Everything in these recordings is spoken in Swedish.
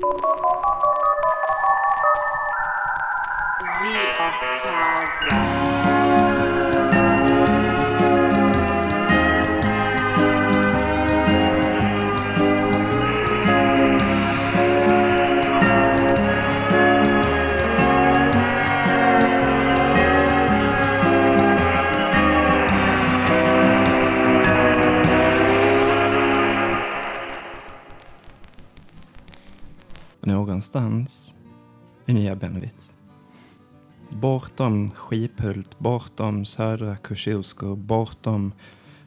We are Casa. Någonstans i Nya Benevitz. Bortom Skiphult, bortom Södra Kosciusko, bortom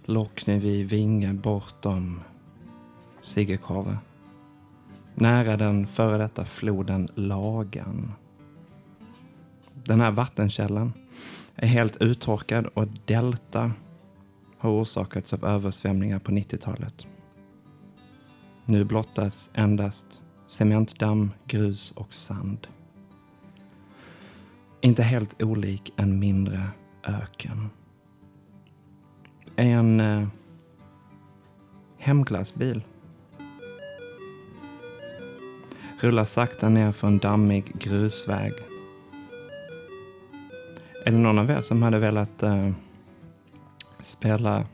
Locknevi, Vinge, bortom Siggekorve. Nära den före detta floden Lagan. Den här vattenkällan är helt uttorkad och delta har orsakats av översvämningar på 90-talet. Nu blottas endast cementdamm, grus och sand. Inte helt olik en mindre öken. En eh, hemglassbil rullar sakta ner för en dammig grusväg. Är det någon av er som hade velat eh, spela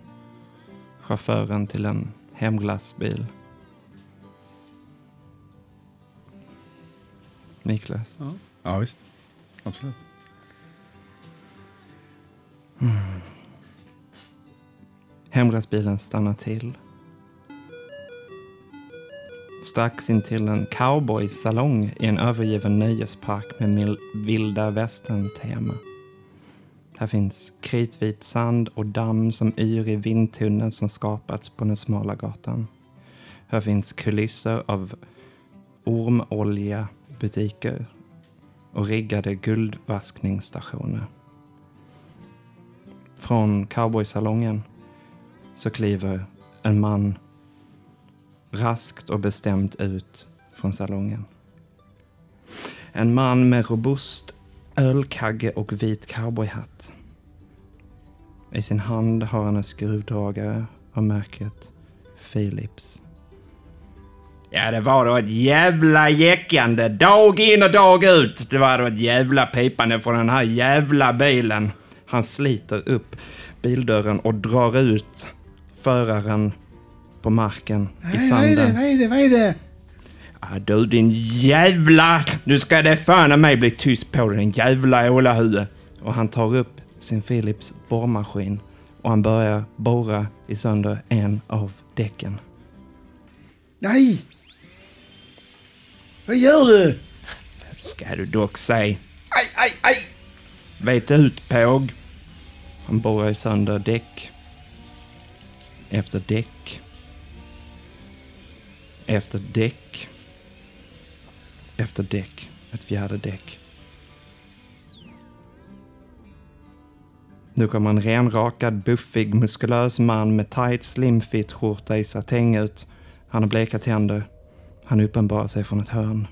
chauffören till en hemglassbil? Niklas? Ja, ja visst. Absolut. Hemglassbilen stannar till. Strax in till en cowboysalong i en övergiven nöjespark med mil- vilda västern-tema. Här finns kritvit sand och damm som yr i vindtunneln som skapats på den smala gatan. Här finns kulisser av ormolja, butiker och riggade guldvaskningsstationer. Från cowboysalongen så kliver en man raskt och bestämt ut från salongen. En man med robust ölkagge och vit cowboyhatt. I sin hand har han en skruvdragare av märket Philips. Ja, det var då ett jävla jäckande dag in och dag ut. Det var då ett jävla pipande från den här jävla bilen. Han sliter upp bildörren och drar ut föraren på marken i sanden. Vad är det? Vad är det? Ah, du din jävla... Nu ska det fan mig bli tyst på dig, din jävla ålahuvud. Och han tar upp sin Philips borrmaskin och han börjar borra i sönder en av däcken. Nej! Vad gör du? Ska du dock säga. Aj, aj, aj! Vet ut, påg. Han borrar i sönder däck. Efter däck. Efter däck. Efter däck. Ett fjärde däck. Nu kommer en renrakad, buffig, muskulös man med tight slimfit skjorta i satäng ut. Han har bleka tänder. Han uppenbarar sig från ett hörn.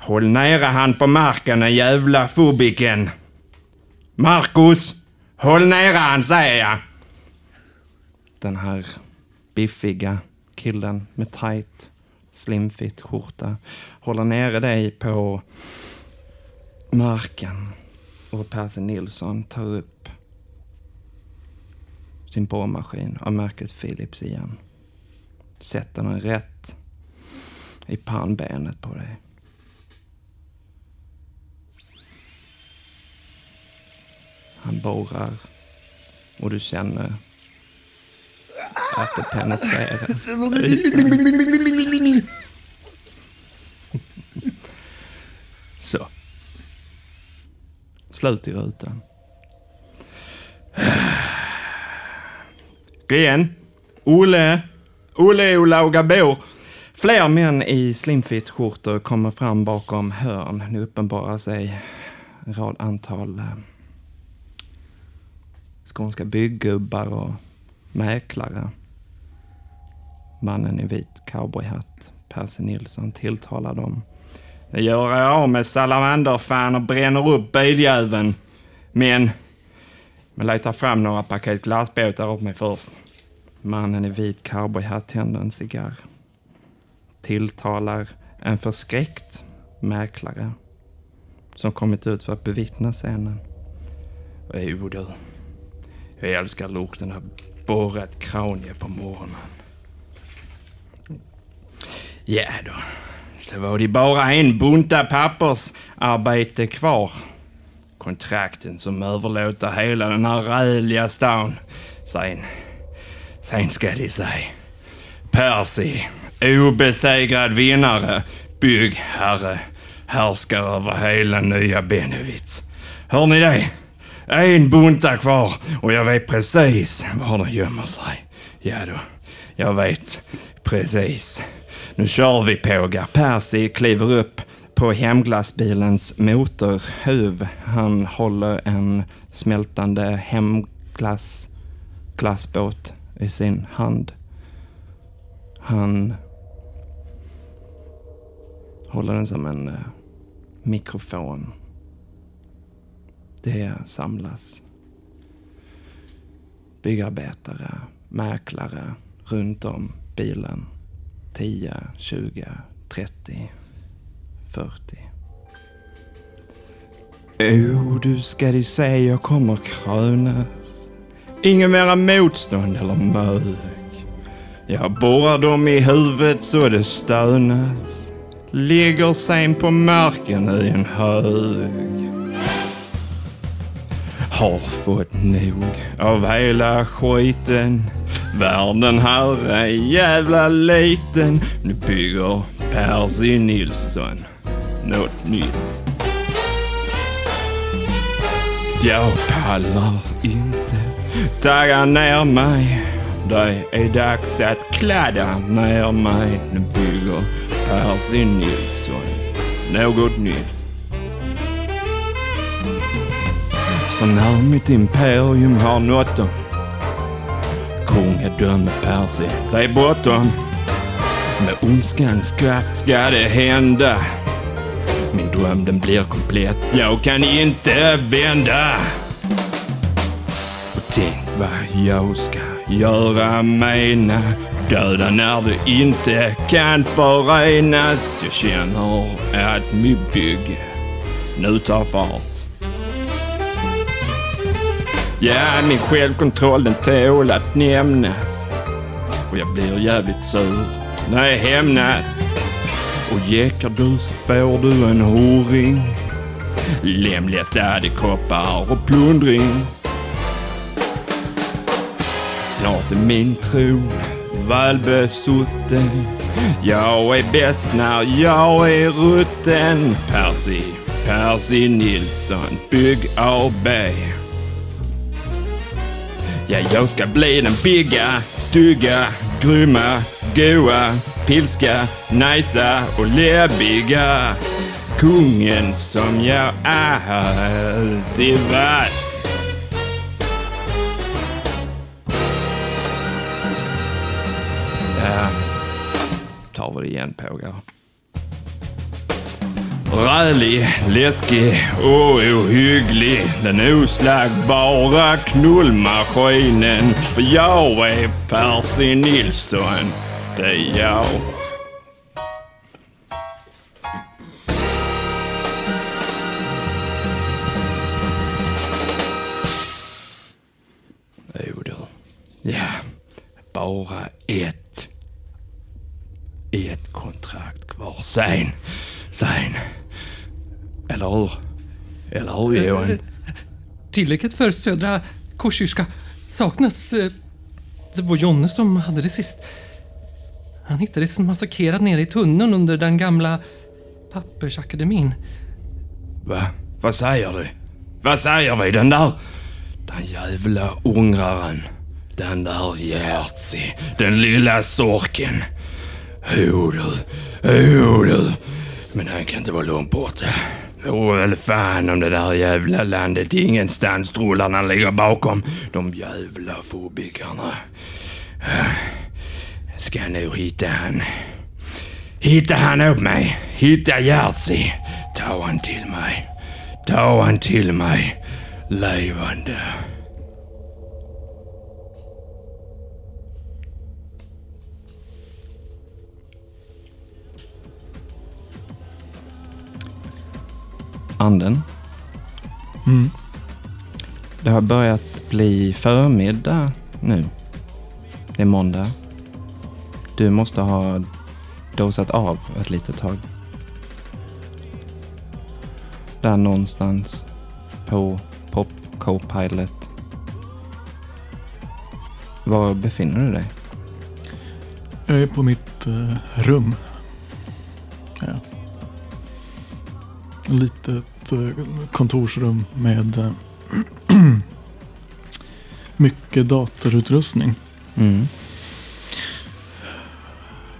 Håll nära han på marken, den jävla fobiken. Marcus! Håll nära han, säger jag. Den här biffiga killen med tight slimfit skjorta håller nere dig på marken. Och Percy Nilsson tar upp sin borrmaskin av märket Philips igen. Sätter den rätt i pannbenet på dig. Han borrar och du känner att det penetrerar ytan. Så. Slut i rutan. Gå igen. Olle. Olle Olaga bor. Fler män i slimfit-skjortor kommer fram bakom hörn. Nu uppenbarar sig en rad antal eh, skånska byggubbar och mäklare. Mannen i vit cowboyhatt, Percy Nilsson, tilltalar dem. Nu gör jag av med salamanderfan och bränner upp biljäveln. Men... Men letar fram några paket glassbåtar åt mig först. Mannen i vit cowboyhatt tänder en cigarr. tilltalar en förskräckt mäklare som kommit ut för att bevittna scenen. Jo du, jag älskar lukten av borrat kranie på morgonen. Ja då, så var det bara en bunta pappersarbete kvar. Kontrakten som överlåter hela den här räliga stan. Sen, sen ska de säga. Percy, obesegrad vinnare, byggherre, härskar över hela nya Benevitz. Hör ni det? En bunta kvar och jag vet precis var den gömmer sig. Ja då, jag vet precis. Nu kör vi pågar. Percy kliver upp på hemglassbilens motorhuv. Han håller en smältande hemglass glassbåt i sin hand. Han håller den som en eh, mikrofon. Det samlas byggarbetare, mäklare runt om bilen. 10, 20, 30, 40. Oh, du ska de se, jag kommer krönas. Ingen mera motstånd eller mök. Jag borrar dem i huvudet så det stönas. Ligger sen på marken i en hög. Har fått nog av hela skiten. Världen här är jävla liten. Nu bygger Percy Nilsson något nytt. Jag pallar inte tagga ner mig. Det är dags att kladda ner mig. Nu bygger Percy Nilsson något nytt. Så när mitt imperium har nått dem kungadöme Percy. Det är bråttom. Med ondskans kraft ska det hända. Min dröm den blir komplett. Jag kan inte vända. Och tänk vad jag ska göra mina döda när vi inte kan förenas. Jag känner att mitt bygge nu tar fart. Ja, min självkontroll den tål att nämnas. Och jag blir jävligt sur när jag hämnas. Och jäckar du så får du en horring. Lemlästade kroppar och plundring. Snart är min tron välbesutten. Jag är bäst när jag är rutten. Percy, Percy Nilsson, Bygg AB. Ja, jag ska bli den bigga, stygga, grymma, goa, pilska, najsa och läbbiga. Kungen som jag alltid varit. Ja, tar vi det igen pågar. Rälig, läskig och ohygglig. Den oslagbara knullmaskinen. För jag är Percy Nilsson. Är jag. Jo du. Ja, bara ett. Ett kontrakt kvar. Sen, sen. Eller hur? Eller hur Johan? Tillägget för södra Korsyrska saknas. Eh, Det var Jonne som hade det sist. Han hittades massakrerad nere i tunneln under den gamla pappersakademin. Va? Vad säger du? Vad säger vi? Den där... Den jävla ungraren. Den där Jerzy. Den lilla sorken. Jo du. Jo du. Men han kan inte vara långt borta. Jo väl fan om det där jävla landet ingenstans trollarna ligger bakom. De jävla fobikerna ska nog hitta han. Hitta han åt mig. Hitta Jerzy. Ta han till mig. Ta han till mig. Levande. anden. Mm. Det har börjat bli förmiddag nu. Det är måndag. Du måste ha dosat av ett litet tag. Där någonstans på Pop Co-Pilot. Var befinner du dig? Jag är på mitt eh, rum. Ja. Ett litet eh, kontorsrum med eh, mycket datorutrustning. Mm.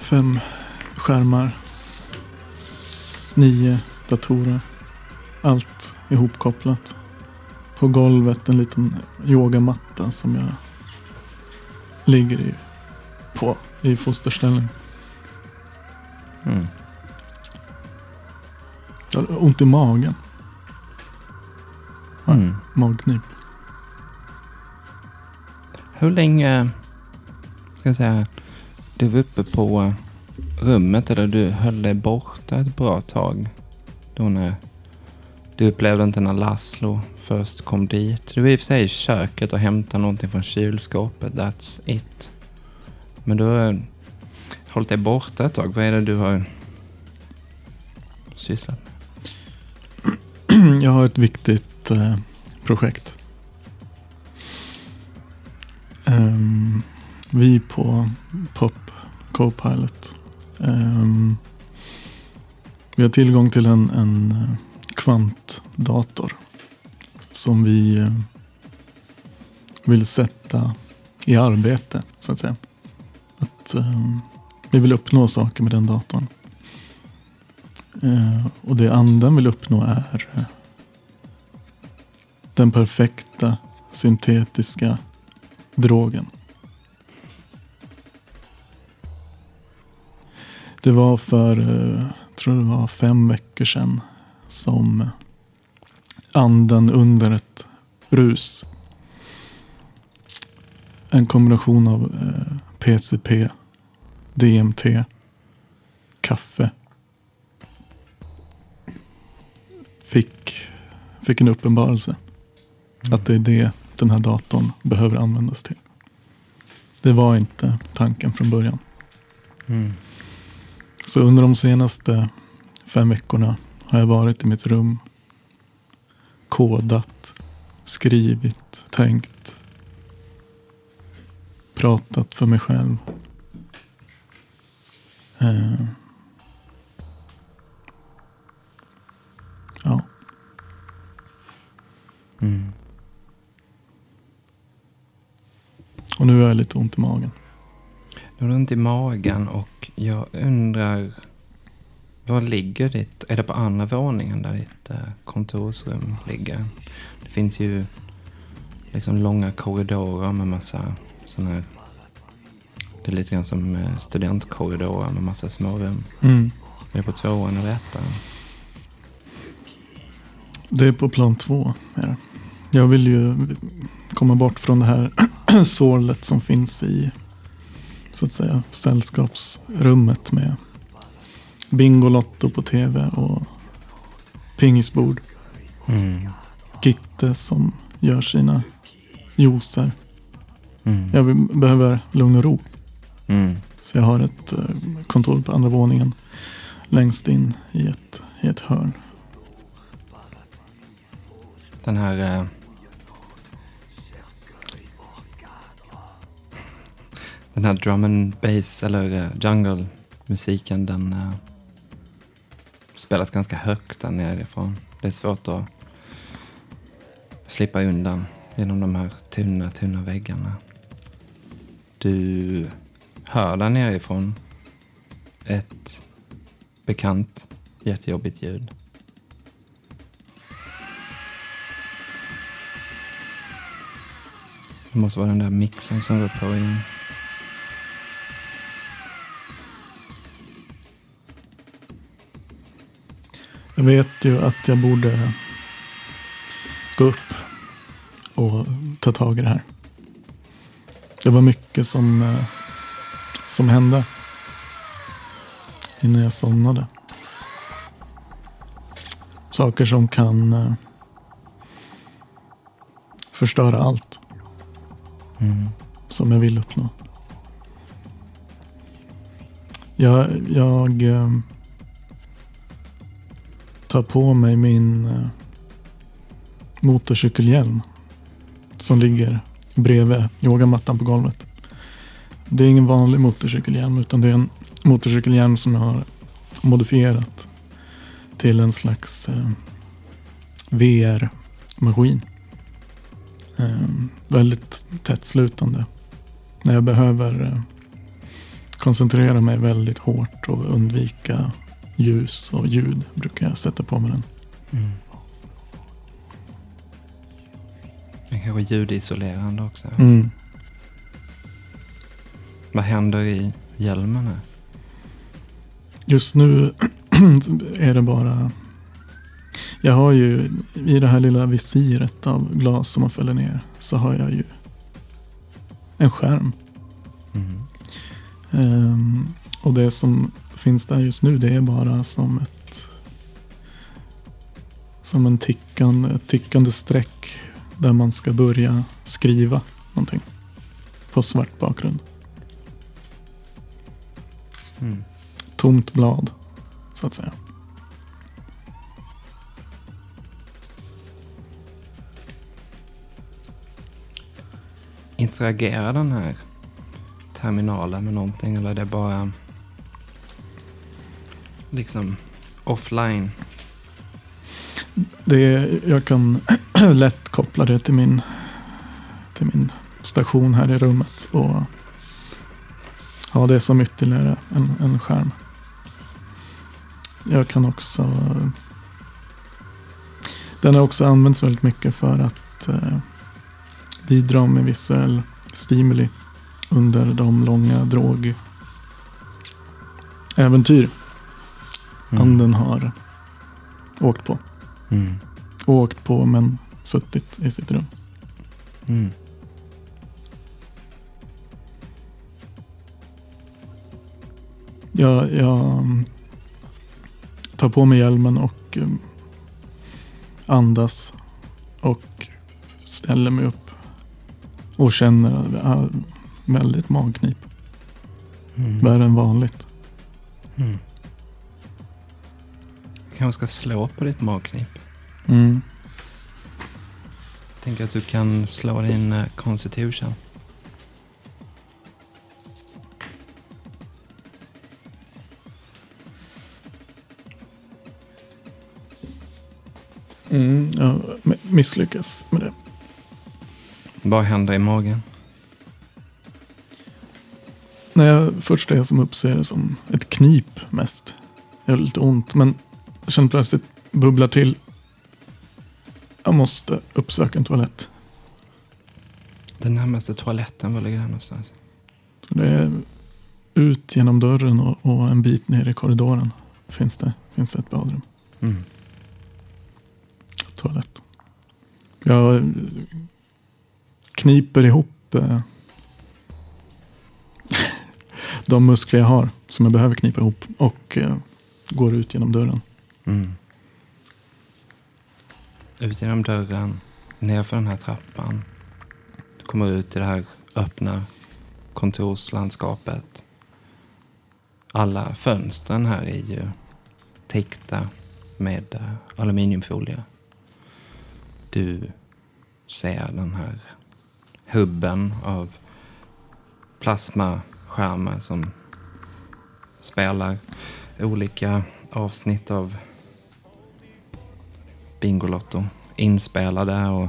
Fem skärmar. Nio datorer. Allt ihopkopplat. På golvet en liten yogamatta som jag ligger i, på i fosterställning. Mm. Jag har ont i magen. Mm. Magknip. Hur länge, ska jag säga, du var uppe på rummet eller du höll dig borta ett bra tag? Då när du upplevde inte när Laszlo först kom dit. Du var i och för sig i köket och hämtade någonting från kylskåpet. That's it. Men du har hållit dig borta ett tag. Vad är det du har sysslat med? Jag har ett viktigt eh, projekt. Um, vi på Pop Copilot. Ehm, vi har tillgång till en, en eh, kvantdator som vi eh, vill sätta i arbete, så att säga. Att, ehm, vi vill uppnå saker med den datorn. Eh, och det anden vill uppnå är eh, den perfekta syntetiska drogen. Det var för, eh, jag tror det var fem veckor sedan som anden under ett rus. En kombination av eh, PCP, DMT, kaffe. Fick, fick en uppenbarelse. Att det är det den här datorn behöver användas till. Det var inte tanken från början. Mm. Så under de senaste fem veckorna har jag varit i mitt rum. Kodat, skrivit, tänkt. Pratat för mig själv. Eh. Ja, Mm. och nu har jag lite ont i magen. Du har ont i magen och jag undrar var ligger ditt, är det på andra våningen där ditt eh, kontorsrum ligger? Det finns ju liksom långa korridorer med massa sådana här, det är lite grann som eh, studentkorridorer med massa små rum. Mm. Är det på tvåan eller ettan? Det är på plan två. Är. Jag vill ju komma bort från det här sorlet som finns i så att säga sällskapsrummet med Bingolotto på tv och pingisbord. Mm. Gitte som gör sina juicer. Mm. Jag behöver lugn och ro. Mm. Så jag har ett eh, kontor på andra våningen längst in i ett, i ett hörn. Den här... den här drum and bass eller eh, jungle-musiken den uh, spelas ganska högt där nerifrån. Det är svårt att slippa undan genom de här tunna, tunna väggarna. Du hör där nerifrån ett bekant jättejobbigt ljud. Det måste vara den där mixen som går på in. Jag vet ju att jag borde gå upp och ta tag i det här. Det var mycket som, eh, som hände innan jag somnade. saker som kan eh, förstöra allt Mm. som jag vill uppnå. Jag, jag ta tar på mig min eh, motorcykelhjälm som ligger bredvid yogamattan på golvet. Det är ingen vanlig motorcykelhjälm utan det är en motorcykelhjälm som jag har modifierat till en slags eh, VR-maskin. Eh, väldigt tättslutande. När jag behöver eh, koncentrera mig väldigt hårt och undvika ljus och ljud brukar jag sätta på mig den. Mm. Den kanske är ljudisolerande också. Mm. Vad händer i hjälmen här? Just nu är det bara... Jag har ju i det här lilla visiret av glas som man fäller ner så har jag ju en skärm. Mm. Ehm, och det som finns där just nu det är bara som ett som en tickande, ett tickande streck där man ska börja skriva någonting på svart bakgrund. Mm. Tomt blad så att säga. Interagerar den här terminalen med någonting eller är det bara liksom offline? Det jag kan lätt koppla det till min, till min station här i rummet och ha det som ytterligare en, en skärm. Jag kan också... Den har också använts väldigt mycket för att eh, bidra med visuell stimuli under de långa drogäventyr anden har åkt på. Mm. Åkt på men suttit i sitt rum. Mm. Jag, jag mm, tar på mig hjälmen och mm, andas och ställer mig upp och känner att jag har väldigt magknip. Mm. Värre än vanligt. Mm. Kanske ska slå på ditt magknip. Mm. Tänk att du kan slå din eh, constitution. Mm, jag mi- misslyckas med det. Vad händer i magen? När jag först är som upp så är det som ett knip mest. Jag har lite ont men jag känner plötsligt bubblar till. Jag måste uppsöka en toalett. Den närmaste toaletten, var ligger den någonstans? Det är ut genom dörren och, och en bit ner i korridoren finns det, finns det ett badrum. Mm. Toalett. Jag kniper ihop eh, de muskler jag har som jag behöver knipa ihop och eh, går ut genom dörren. Mm. Ut genom dörren, ner för den här trappan. Du kommer ut i det här öppna kontorslandskapet. Alla fönstren här är ju täckta med aluminiumfolie. Du ser den här hubben av plasmaskärmar som spelar olika avsnitt av Bingolotto. Inspelade och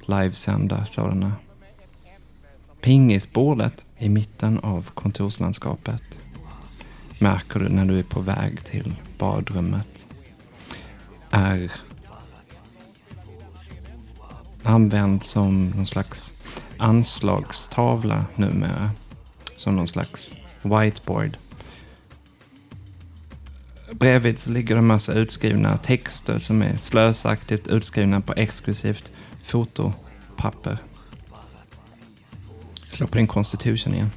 livesända sådana. Pingisbordet i mitten av kontorslandskapet märker du när du är på väg till badrummet är använd som någon slags anslagstavla numera. Som någon slags whiteboard. Bredvid så ligger det en massa utskrivna texter som är slösaktigt utskrivna på exklusivt fotopapper. Slå på din constitution igen.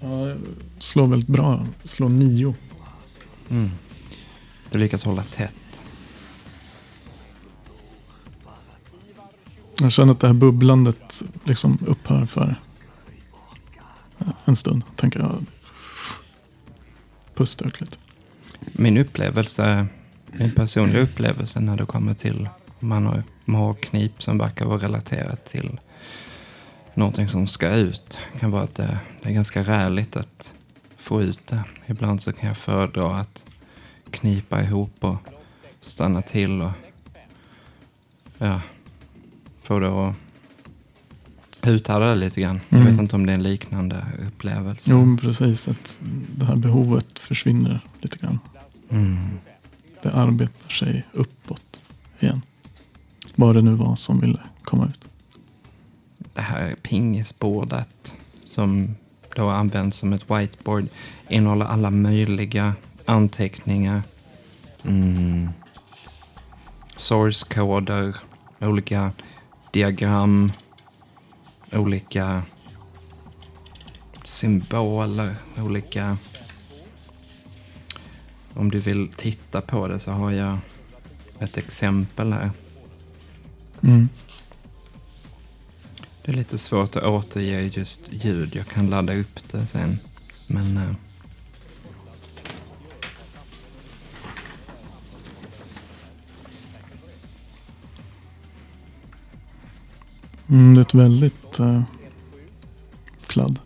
Ja, slår väldigt bra. Slår nio. Mm. Du lyckas hålla tätt. Jag känner att det här bubblandet liksom upphör för eh, en stund. Tänker jag. Pusta ut lite. Min upplevelse, min personliga upplevelse när det kommer till man har magknip som verkar vara relaterat till någonting som ska ut kan vara att det, det är ganska räligt att få ut det. Ibland så kan jag föredra att knipa ihop och stanna till och ja, få det att uthärda det lite grann. Jag Mm. vet inte om det är en liknande upplevelse. Jo, precis. Att det här behovet försvinner lite grann. Mm. Det arbetar sig uppåt igen. Vad det nu var som ville komma ut. det här pingisbordet som då används som ett whiteboard innehåller alla möjliga anteckningar. Mm. Source-koder, olika diagram, olika symboler, olika... Om du vill titta på det så har jag ett exempel här. Mm. Det är lite svårt att återge just ljud. Jag kan ladda upp det sen. Men Mm, det är ett väldigt eh, kladd.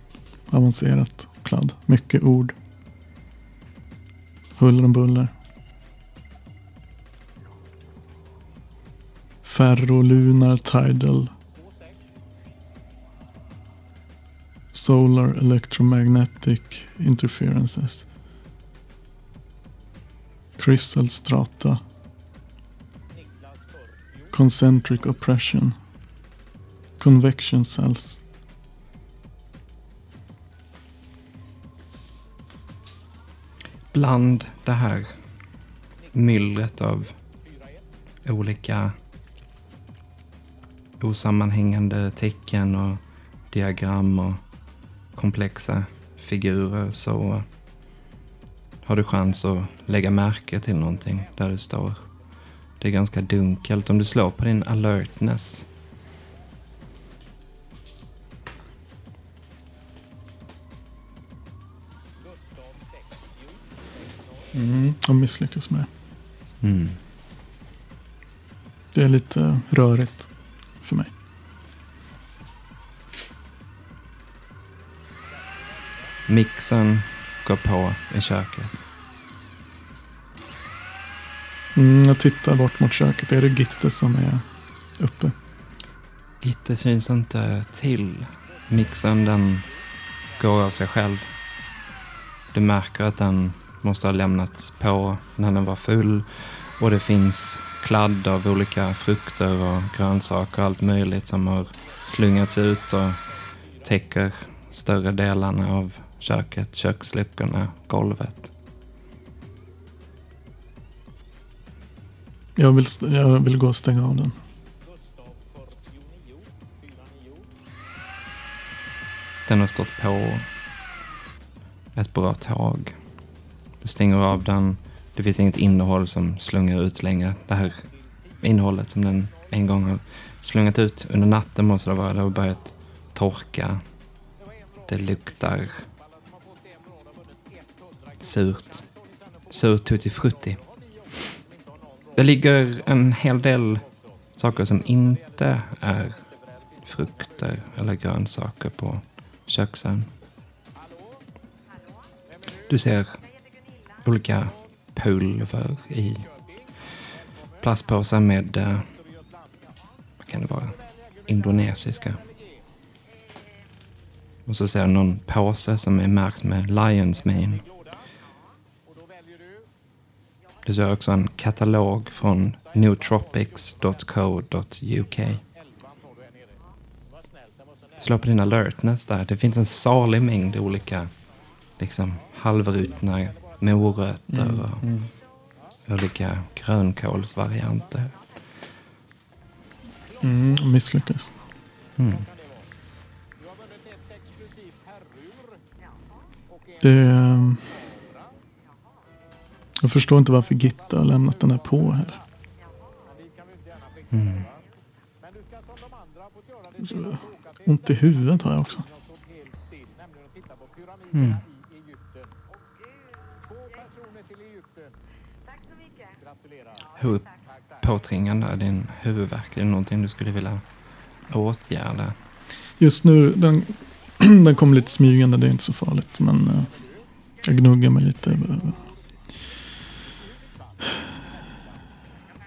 Avancerat kladd. Mycket ord. Huller om buller. Ferrolunar tidal. Solar electromagnetic interferences. Crystal strata. Concentric oppression. Convection cells. bland det här myllret av olika osammanhängande tecken och diagram och komplexa figurer så har du chans att lägga märke till någonting där du står. Det är ganska dunkelt. Om du slår på din alertness Jag misslyckas med det. mm. Det är lite rörigt för mig. Mixen går på i köket. Mm, jag tittar bort mot köket. Är det Gitte som är uppe? Gitte syns inte till. Mixen den går av sig själv. Du märker att den måste ha lämnats på när den var full. Och det finns kladd av olika frukter och grönsaker och allt möjligt som har slungats ut och täcker större delarna av köket, köksluckorna, golvet. Jag vill, jag vill gå och stänga av den. Den har stått på ett bra tag. Du stänger av den. Det finns inget innehåll som slungar ut längre. Det här innehållet som den en gång har slungat ut under natten måste det vara. Det har börjat torka. Det luktar surt. Surt tutti frutti. Det ligger en hel del saker som inte är frukter eller grönsaker på köksön. Du ser olika pulver i plastpåsar med, eh, vad kan det vara, indonesiska. Och så ser jag någon påse som är märkt med Lions Mane. Du ser också en katalog från newtropics.co.uk. Slå på din alertness där. Det finns en salig mängd olika liksom, halvrutna morötter och olika grönkålsvarianter. Mm, misslyckas. Mm. Det... ehm, Jag förstår inte varför Gitta har lämnat den här på heller. Mm. Ont i huvudet har jag också. Mm. Hur påträngande är din huvudvärk? Är det någonting du skulle vilja åtgärda? Just nu, den, den kommer lite smygande, det är inte så farligt. Men eh, jag gnuggar mig lite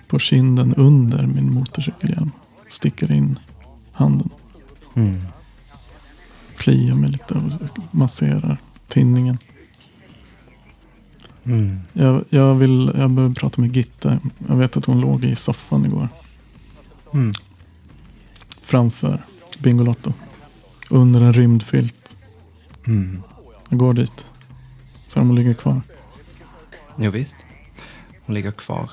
på kinden under min motorcykelhjälm. Sticker in handen, Mm. kliar mig lite och masserar tinningen. Mm. Jag, jag, vill, jag behöver prata med Gitta. Jag vet att hon låg i soffan igår. Mm. Framför Bingolotto. Under en rymdfilt. Mm. Jag går dit. Så de ligger kvar. Jo, visst. Hon ligger kvar.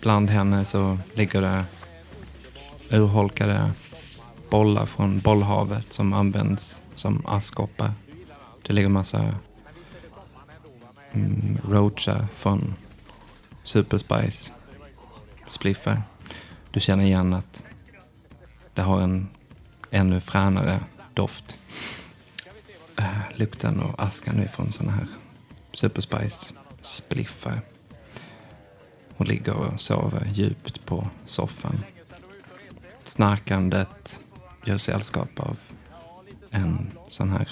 Bland henne så ligger det urholkade bollar från bollhavet som används som askkoppar. Det ligger massa mm, roacher från Super Spice spliffar. Du känner igen att det har en ännu fränare doft. Äh, lukten och askan är från sådana här Super Spice spliffar. Hon ligger och sover djupt på soffan. Snarkandet gör sällskap av en sån här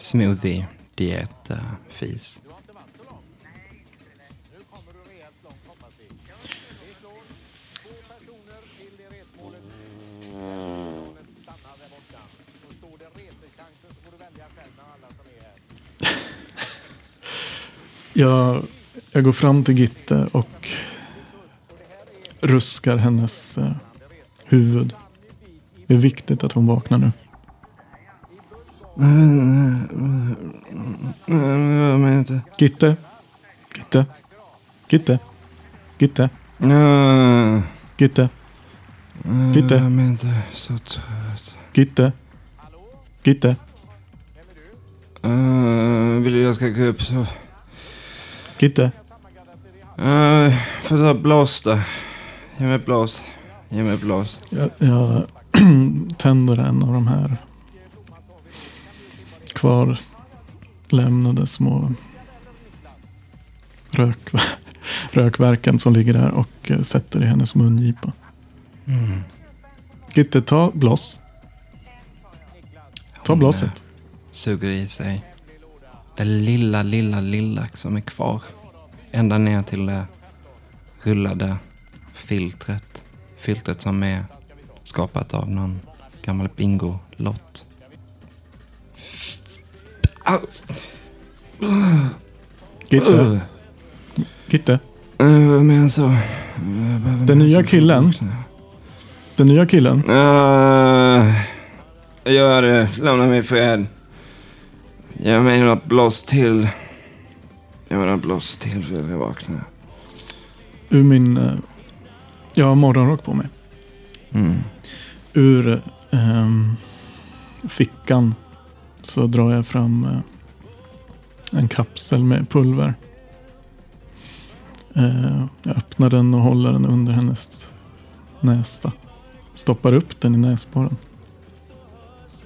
smoothie diet eh, fis. Jag, jag går fram till Gitte och ruskar hennes eh, huvud. Det är viktigt att hon vaknar nu. Jag menar inte. Gitte? Gitte? Gitte? Gitte? Gitte? Gitte? Jag menar inte så trött. Gitte? Gitte? Uh, vill du jag ska gå upp så... Gitte? Uh, får ta blås då. Ge mig blås. Ge mig blås. Jag, jag tänder en av de här kvarlämnade små rök, rökverken som ligger där och eh, sätter i hennes mungipa. Mm. Gitte, ta blås. Ta Hon, blåset. Suger i sig det lilla, lilla, lilla som är kvar. Ända ner till det rullade filtret. Filtret som är skapat av någon gammal Bingo-lott. Gitte, Uh, Gitte. uh, men så... Den nya killen? Den nya killen. Uh, gör det. Lämna mig fred. Ge mig något blås till. Ge mig något blås till för jag vaknar. Ur min... eh, Jag har morgonrock på mig. Mm. Ur ehm, fickan så drar jag fram eh, en kapsel med pulver. Eh, jag öppnar den och håller den under hennes nästa. Stoppar upp den i näsborren.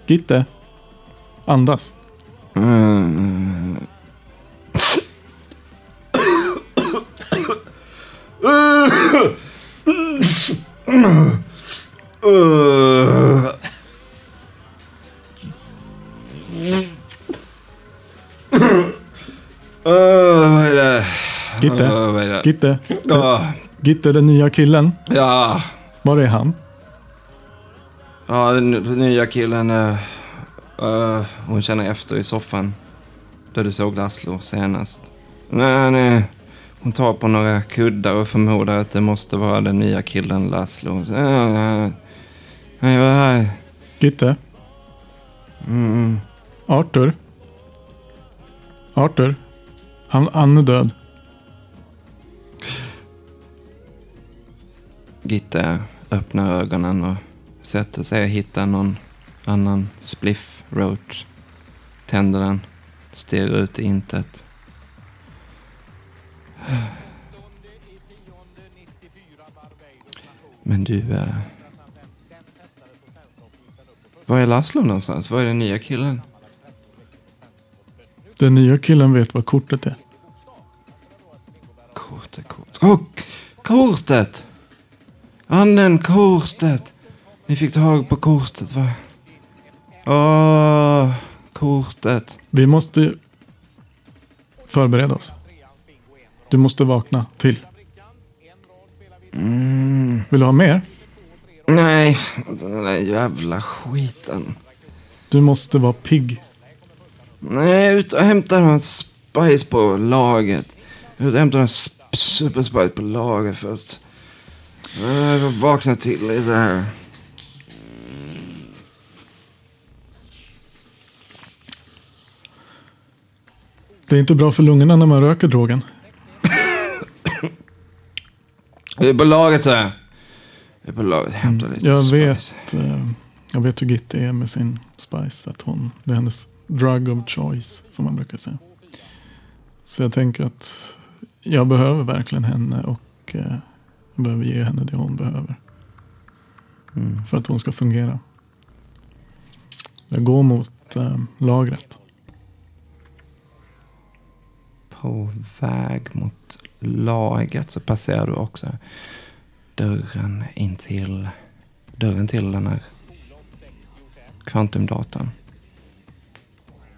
Gitte, andas. Mm. Uh. Vad är det? Gitte. Uh, vad är det? Gitte, Uh, Gitte den nya killen. ja, Var är han? ja, den den nya killen. Uh, hon känner efter i soffan. Där du såg Laszlo senast. Nej, nej. Hon tar på några kuddar och förmodar att det måste vara den nya killen Laszlo. Nej, vad är det? Gitte, Mm. Arthur. Arthur. Han, han är död. Gitte öppnar ögonen och sätter sig och hittar någon annan spliff roach. tänder den, stirrar ut i intet. Men du... Äh... var är Laszlo någonstans? Var är den nya killen? Den nya killen vet vad kortet är. Kortet, kortet. Oh, kortet! Anden, kortet! Ni fick tag på kortet, va? Åh, kortet. Vi måste förbereda oss. Du måste vakna till. Mm. Vill du ha mer? Nej, den där jävla skiten. Du måste vara pigg. Nej, ut och hämta någon spice på laget. Ut och hämta någon sp- superspice på laget först. Jag får vakna till lite här. Det är inte bra för lungorna när man röker drogen. Vi är på laget så här. Vi är på laget. Hämta lite Jag spice. vet, eh, jag vet hur Gitte är med sin spice. Att hon, det är hennes drug of choice, som man brukar säga. Så jag tänker att jag behöver verkligen henne och eh, jag behöver ge henne det hon behöver. Mm. För att hon ska fungera. Jag går mot eh, lagret. På väg mot laget så passerar du också dörren in till dörren till den här kvantumdatorn.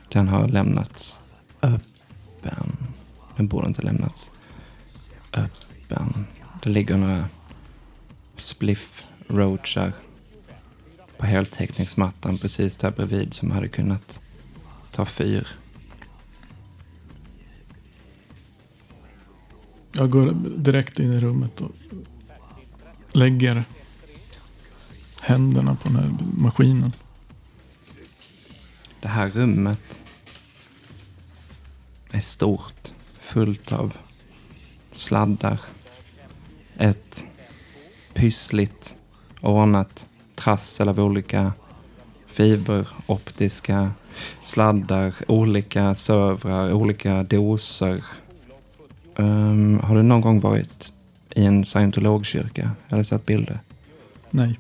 Den har lämnats öppen. Den borde inte lämnats öppen. Det ligger några spliff roachar på heltäckningsmattan precis där bredvid som hade kunnat ta fyr. Jag går direkt in i rummet och lägger händerna på den här maskinen. Det här rummet är stort, fullt av sladdar. Ett pyssligt ordnat trassel av olika fiberoptiska sladdar, olika servrar, olika doser. Ehm, har du någon gång varit i en scientologkyrka eller sett bilder? Nej.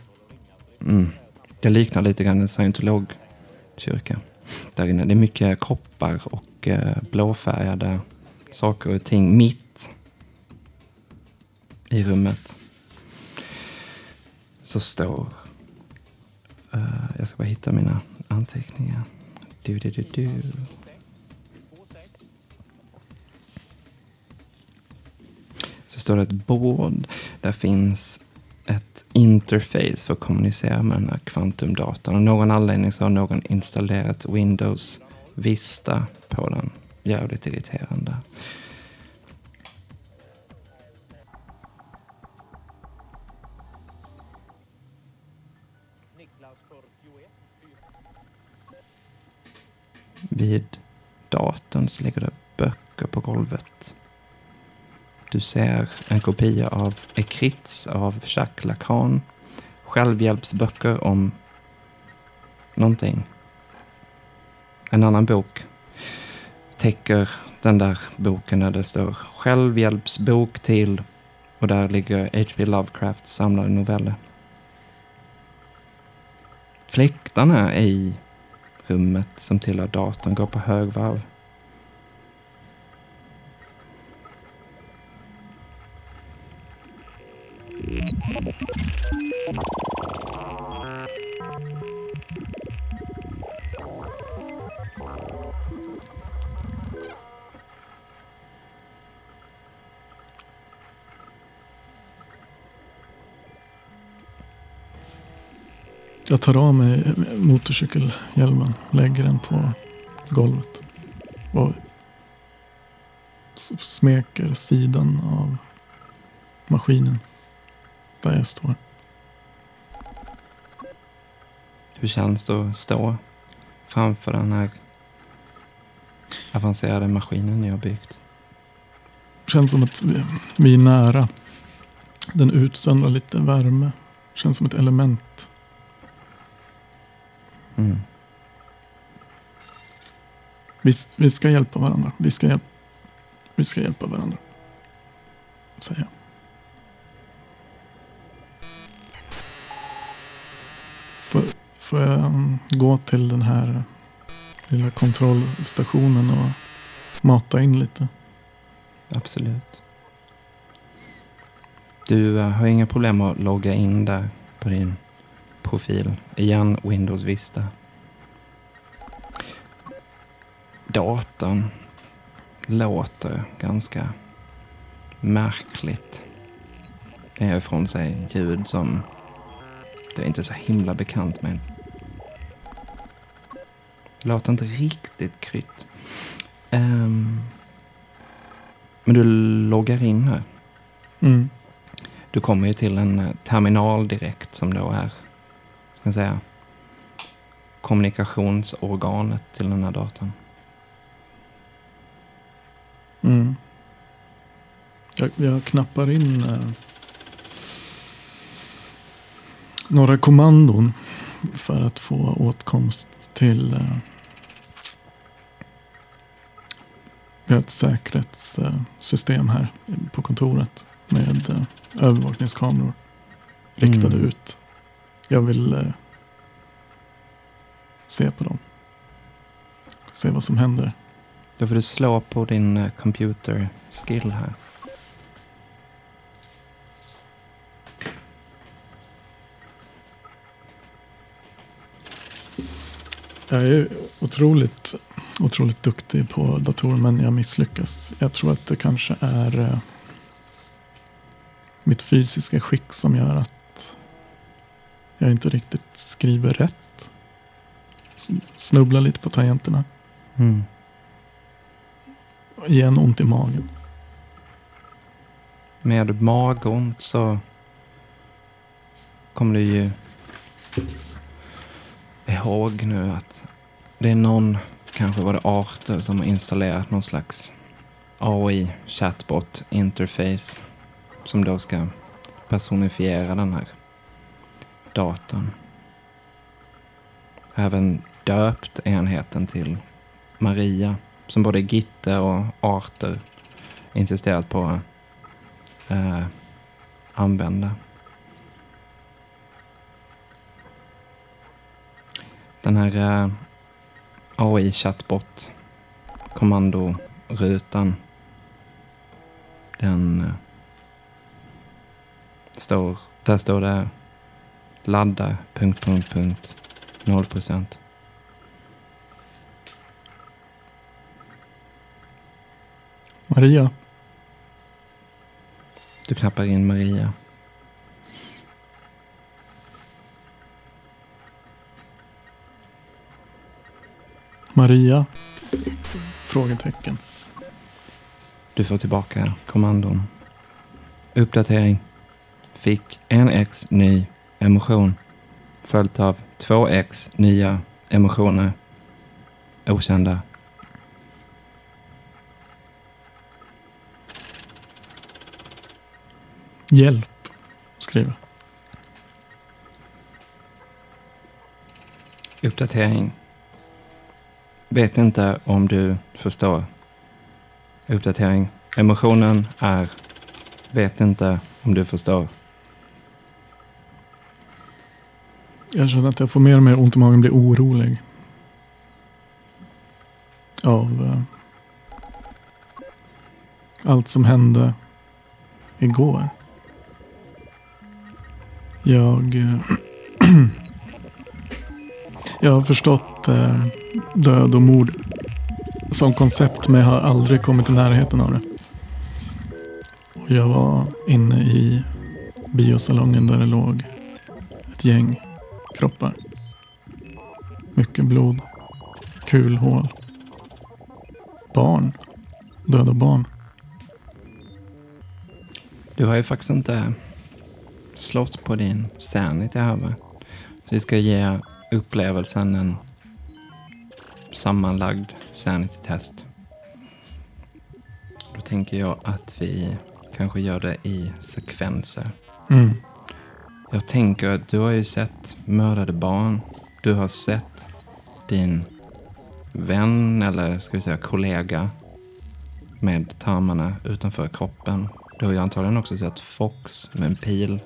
Mm. Det liknar lite grann en scientologkyrka. Där inne. Det är mycket kroppar och eh, blåfärgade saker och ting mitt i rummet. Så står... Eh, jag ska bara hitta mina anteckningar. Du, du, du, du. Så står det ett bord. Där finns ett interface för att kommunicera med den här kvantumdatorn. Av någon anledning så har någon installerat Windows Vista på den. Jävligt irriterande. Vid datorn så ligger det böcker på golvet. Du ser en kopia av Ekrits av Jacques Lacan. Självhjälpsböcker om någonting. En annan bok täcker den där boken där det står självhjälpsbok till och där ligger H.P. Lovecrafts samlade noveller. Fläktarna i rummet som tillhör datorn går på högvarv. Jag tar av mig motorcykelhjälmen, lägger den på golvet och smeker sidan av maskinen där jag står. Hur känns det att stå framför den här avancerade maskinen ni har byggt? Känns som att vi- är nära. Den utsöndrar lite värme. Känns som ett element. Mm. Vi, vi ska hjälpa varandra. Vi ska, hjälp, vi ska hjälpa varandra. Säger jag. Får, får jag um, gå till den här lilla kontrollstationen och mata in lite? Absolut. Du eh, har inga problem att logga in där på din profil. Igen Windows Vista. Datorn låter ganska märkligt. Det är ifrån sig ljud som du är inte så himla bekant med. Låter inte riktigt krytt. Ehm, men du loggar in här. Mm. Du kommer ju till en eh, terminal direkt som då är, ska säga, kommunikationsorganet till den här datorn. Mm. Jag, jag knappar in eh, några kommandon för att få åtkomst till eh, vi har ett säkerhetssystem här på kontoret med eh, övervakningskameror riktade Mm. ut. Jag vill eh, se på dem. Se vad som händer. Då får du slå på din eh, computer skill här. Jag är otroligt, otroligt duktig på datorer men jag misslyckas. Jag tror att det kanske är eh, mitt fysiska skick som gör att jag inte riktigt skriver rätt. Snubblar lite på tangenterna. Mm. Igen ont i magen. Med magont så kommer du ju ihåg nu att det är någon, kanske var det Arthur, som har installerat någon slags AI chatbot interface som då ska personifiera den här datorn. Även döpt enheten till Maria som både Gitte och Arthur insisterat på att eh, använda. Den här eh, AI chatbot. Kommandorutan. Den eh, står, där står det. Ladda punkt, punkt, punkt, 0 procent. Maria, Du knappar in Maria. Maria? Frågetecken. Du får tillbaka kommandon. Uppdatering. Fick en X ny emotion. Följt av två X nya emotioner. Okända. Hjälp, skriver. Uppdatering. Vet inte om du förstår. Uppdatering. Emotionen är vet inte om du förstår. Jag känner att jag får mer och mer ont i magen, blir orolig. Av eh, allt som hände igår. Jag, eh, jag har förstått eh, död och mord som koncept men jag har aldrig kommit i närheten av det. Och jag var inne i biosalongen där det låg ett gäng kroppar. Mycket blod. Kulhål. Barn. Döda barn. Du har ju faktiskt inte slått på din sanity här va? Så vi ska ge upplevelsen en sammanlagd sanity-test. Då tänker jag att vi kanske gör det i sekvenser. Mm. Jag tänker att du har ju sett mördade barn. Du har sett din vän eller ska vi säga kollega med tarmarna utanför kroppen. Du har ju antagligen också sett Fox med en pil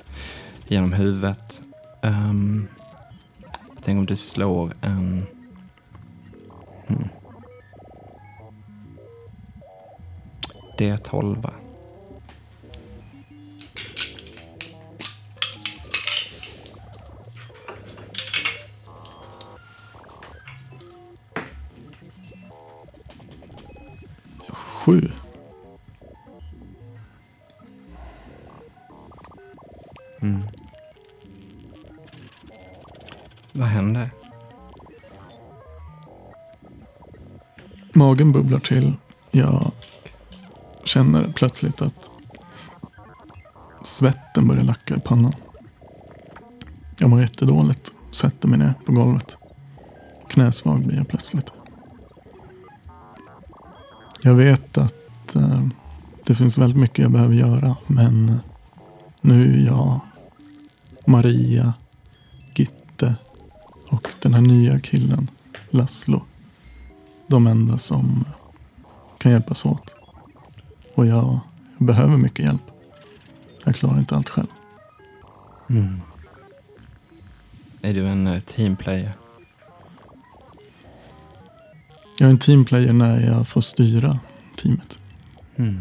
genom huvudet. Um, jag tänker om du slår en... Hmm. D12. Sju. Magen bubblar till. Jag känner plötsligt att svetten börjar lacka i pannan. Jag mår jättedåligt. Sätter mig ner på golvet. Knäsvag blir jag plötsligt. Jag vet att eh, det finns väldigt mycket jag behöver göra. Men eh, nu är jag, Maria, Gitte och den här nya killen, Laszlo. De enda som kan hjälpas åt. Och jag, jag behöver mycket hjälp. Jag klarar inte allt själv. Mm. Är du en eh, teamplayer? Jag är en teamplayer när jag får styra teamet. Mm.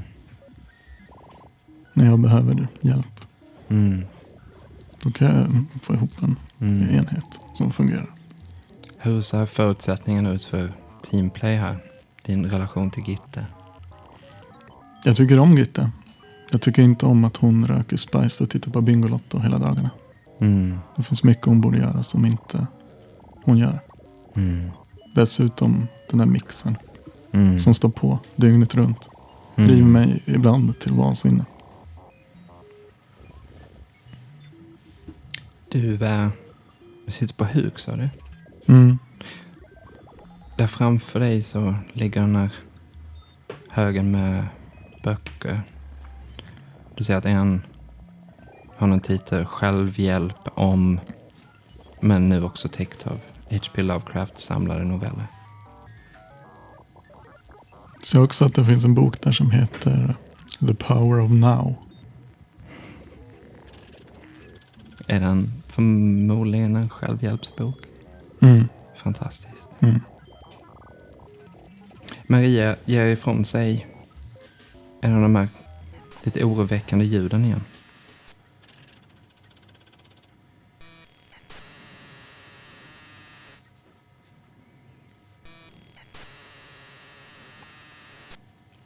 När jag behöver hjälp. Mm. Då kan jag få ihop en Mm. enhet som fungerar. Hur ser förutsättningarna ut för teamplay här? Din relation till Gitte? Jag tycker om Gitte. Jag tycker inte om att hon röker spice och tittar på Bingolotto hela dagarna. Mm. Det finns mycket hon borde göra som inte hon gör. Mm. Dessutom den där mixen Mm. som står på dygnet runt. Mm. Driver mig ibland till vansinne. Du, du sitter på huk sa du? Mm. Där framför dig så ligger den här högen med böcker. Du ser att en har någon titel Självhjälp om, men nu också täckt av H.P. Lovecrafts samlade noveller. Så också att det finns en bok där som heter The Power of Now. Är den förmodligen en självhjälpsbok? Mm. Fantastiskt. Mm. Maria ger ifrån sig en av de här lite oroväckande ljuden igen.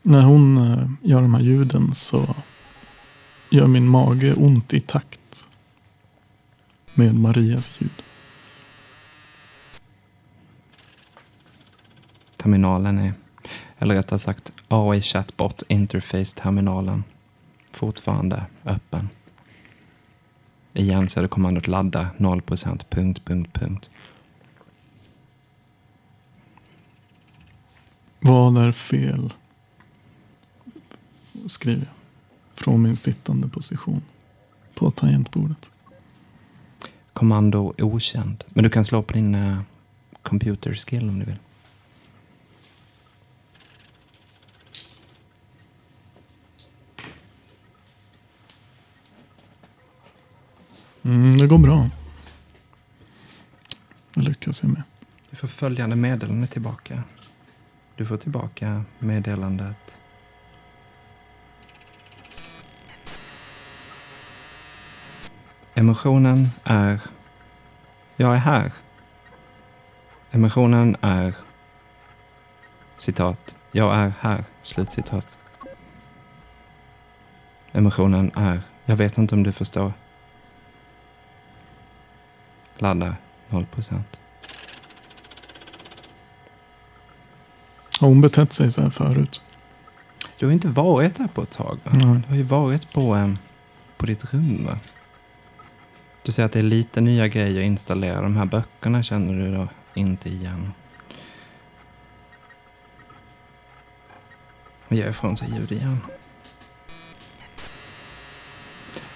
När hon eh, gör de här ljuden så gör min mage ont i takt med Marias ljud. Terminalen är, eller rättare sagt AI Chatbot Interface-terminalen, fortfarande öppen. Igen så är det kommandot ladda 0% punkt, punkt, punkt. Vad är fel? Skriver jag. Från min sittande position. På tangentbordet. Kommando okänd. Men du kan slå på din uh, computer skill om du vill. Mm, det går bra. Det lyckas jag med. Du får följande meddelande tillbaka. Du får tillbaka meddelandet. Emotionen är Jag är här. Emotionen är citat Jag är här. Slutcitat. Emotionen är Jag vet inte om du förstår. Ladda 0 procent. Har hon betett sig så här förut? Du har inte varit där på ett tag va? Nej. Du har ju varit på, em, på ditt rum va? Du säger att det är lite nya grejer att installera. De här böckerna känner du då inte igen. Och ger ifrån sig ljud igen.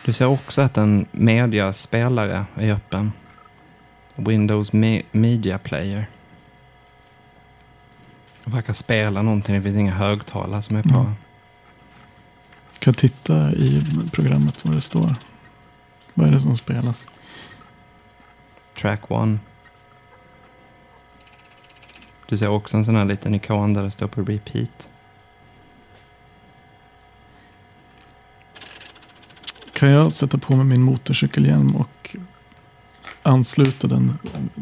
Du ser också att en mediaspelare är öppen. Windows Me- Media Player. De verkar spela någonting. Det finns inga högtalare som är på. Mm. Kan jag titta i programmet vad det står? Vad är det som spelas? Track one. Du ser också en sån här liten ikon där det står på repeat. Kan jag sätta på mig min motorcykelhjälm och ansluta den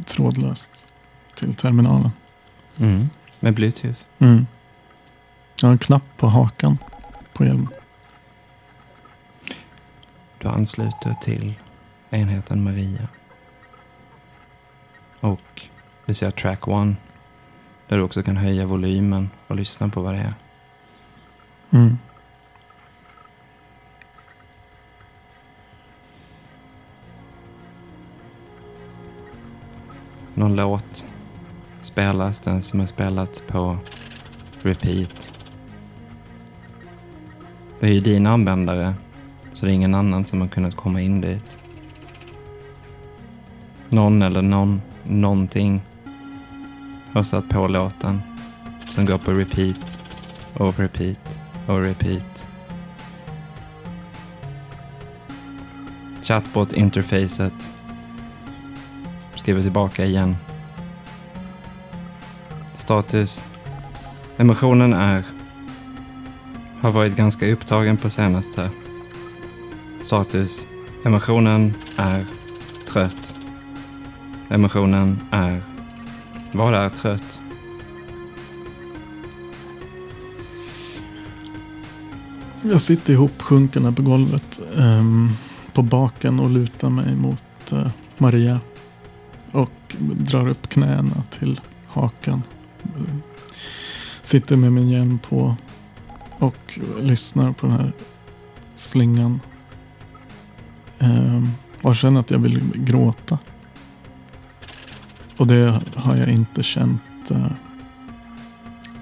trådlöst till terminalen? Mm. Med bluetooth. Mm. Jag har en knapp på hakan på hjälmen. Du ansluter till enheten Maria. Och du ser track one. Där du också kan höja volymen och lyssna på vad det är. Mm. Någon låt spelas, den som har spelats på repeat. Det är ju din användare, så det är ingen annan som har kunnat komma in dit. Någon eller någon, någonting har satt på låten som går på repeat och repeat och repeat. Chatbot-interfacet skriver tillbaka igen. Status. Emotionen är har varit ganska upptagen på senaste. Status. Emotionen är trött. Emotionen är vad är trött? Jag sitter ihop här på golvet Um, på baken och lutar mig mot uh, Maria. Drar upp knäna till hakan. Sitter med min hjälm på och lyssnar på den här slingan. Ehm, och känner att jag vill gråta. Och det har jag inte känt eh,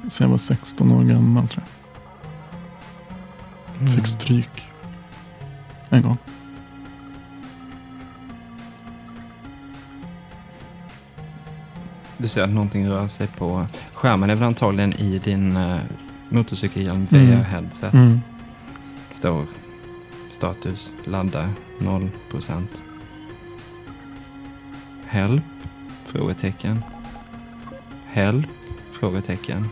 sen jag var 16 år gammal tror jag. Fick stryk. En gång. Du ser att någonting rör sig på skärmen. Det är väl antagligen i din uh, motorcykelhjälm Mm. VR-headset. Mm. Står status, ladda 0%. Help? Frågetecken. Help? Frågetecken.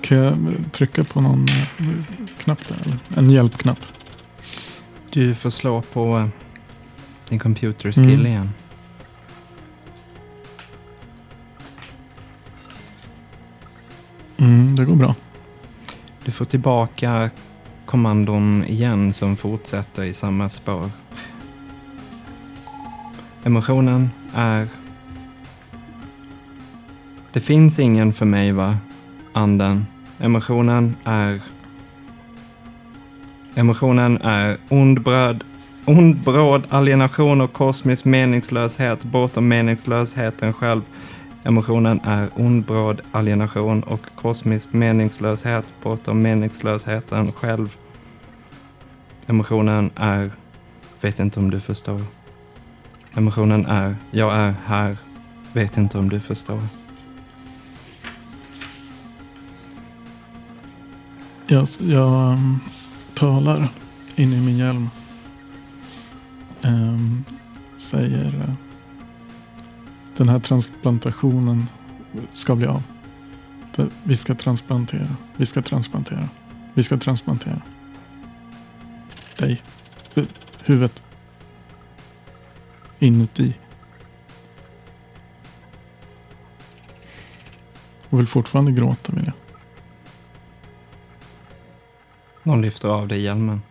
Kan jag eh, trycka på någon eh, knapp där? Eller? En hjälpknapp. Du får slå på din computer skill Mm. igen. Mm, det går bra. Du får tillbaka kommandon igen som fortsätter i samma spår. Emotionen är... Det finns ingen för mig, va? Anden. Emotionen är... Emotionen är Ond, bråd, alienation och kosmisk meningslöshet bortom meningslösheten själv. Emotionen är ond, bråd, alienation och kosmisk meningslöshet bortom meningslösheten själv. Emotionen är, vet inte om du förstår. Emotionen är, jag är här, vet inte om du förstår. Jag, jag talar in i min hjälm um, säger eh, den här transplantationen ska bli av. Det, vi ska transplantera. Vi ska transplantera. Vi ska transplantera. Dig. Det- Huvudet. Inuti. Och vill fortfarande gråta vill jag. Någon lyfter av dig hjälmen.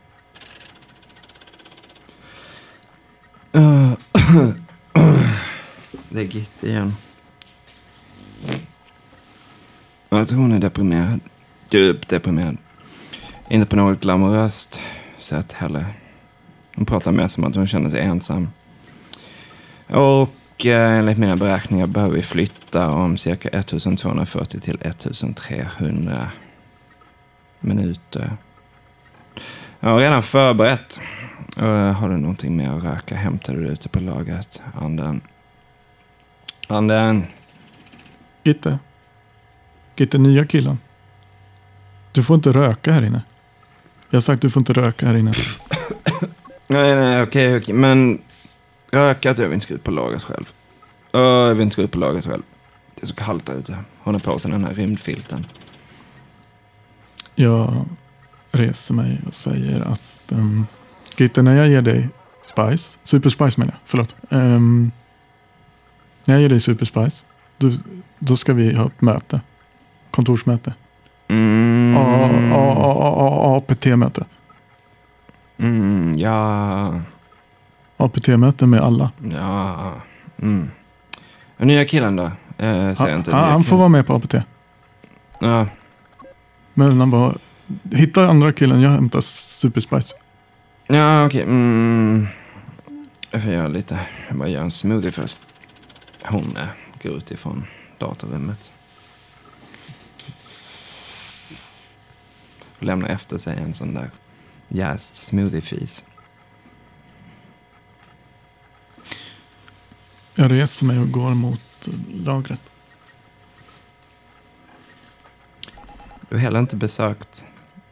Det är Gitt igen. Jag tror hon är deprimerad. Djupt deprimerad. Inte på något glamoröst sätt heller. Hon pratar mer som att hon känner sig ensam. Och eh, enligt mina beräkningar behöver vi flytta om cirka 1240 till 1300 minuter. Jag har redan förberett. Uh, har du någonting mer att röka hämtar du det ute på lagret, anden. Anden. Gitte. Gitte, nya killen. Du får inte röka här inne. Jag har sagt du får inte röka här inne. Nej, nej, okej, okej. Men rökat, jag vill inte gå ut på lagret själv. Åh, jag vill inte gå ut på lagret själv. Det är så kallt där ute. Hon har på sig den här rymdfilten. Jag reser mig och säger att um, Gitte, när jag ger dig Spice, Super Spice menar jag, förlåt. Um, när jag ger dig Super Spice, då, då ska vi ha ett möte. Kontorsmöte. Mm. APT-möte. Mm, ja. APT-möte med alla. Ja. Mm. Nya killen då? Eh, säger inte. han, han får vara med på APT. Ja. Men han bara, hitta andra killen, jag hämtar Super Spice. Ja, okej. Mm. Jag får göra lite. Jag bara gör en smoothie först. Hon eh, går ut ifrån datorrummet. Och lämnar efter sig en sån där jäst smoothie-fis. Jag reser mig och går mot eh, lagret. Du har heller inte besökt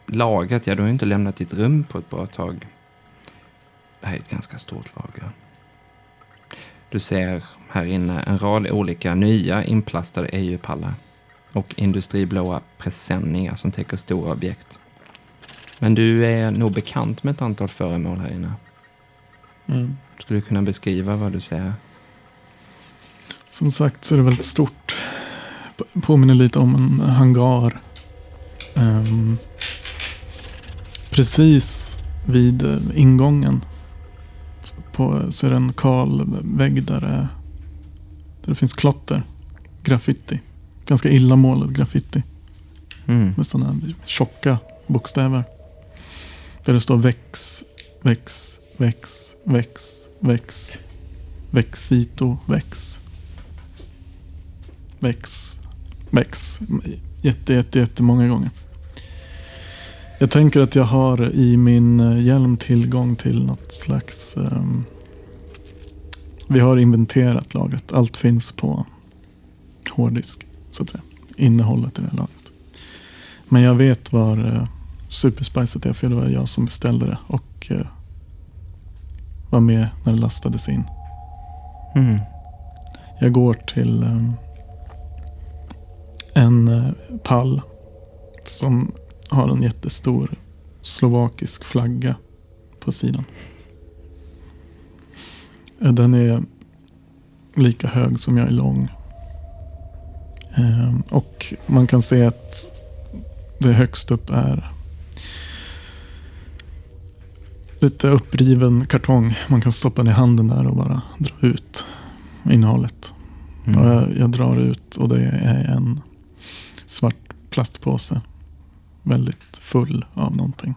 lagret. Ja, du har inte lämnat ditt rum på ett bra tag. Det här är ett ganska stort lager. Du ser här inne en rad olika nya inplastade EU-pallar och industriblåa presenningar som täcker stora objekt. Men du är nog bekant med ett antal föremål här inne. Skulle du kunna beskriva vad du ser? Som sagt så är det väldigt stort. Påminner lite om en hangar. Ehm, precis vid eh, ingången på, så är det en kal vägg där det, där det finns klotter. Graffiti. Ganska illa målad graffiti. Mm. Med sådana tjocka bokstäver. Där det står väx, väx, väx, väx, väx, växito, väx. Väx, väx. Jätte, jätte, jättemånga gånger. Jag tänker att jag har i min eh, hjälm tillgång till något slags... ehm, vi har inventerat lagret. Allt finns på hårddisk, så att säga. Innehållet i det här lagret. Men jag vet var uh, Superspicet är, för det var jag som beställde det. Och eh, var med när det lastades in. Mm. Jag går till ehm, en eh, pall som har en jättestor slovakisk flagga på sidan. Den är lika hög som jag är lång. Ehm, och man kan se att det högst upp är lite uppriven kartong. Man kan stoppa ner handen där och bara dra ut innehållet. Mm. Jag, jag drar ut och det är en svart plastpåse. Väldigt full av någonting.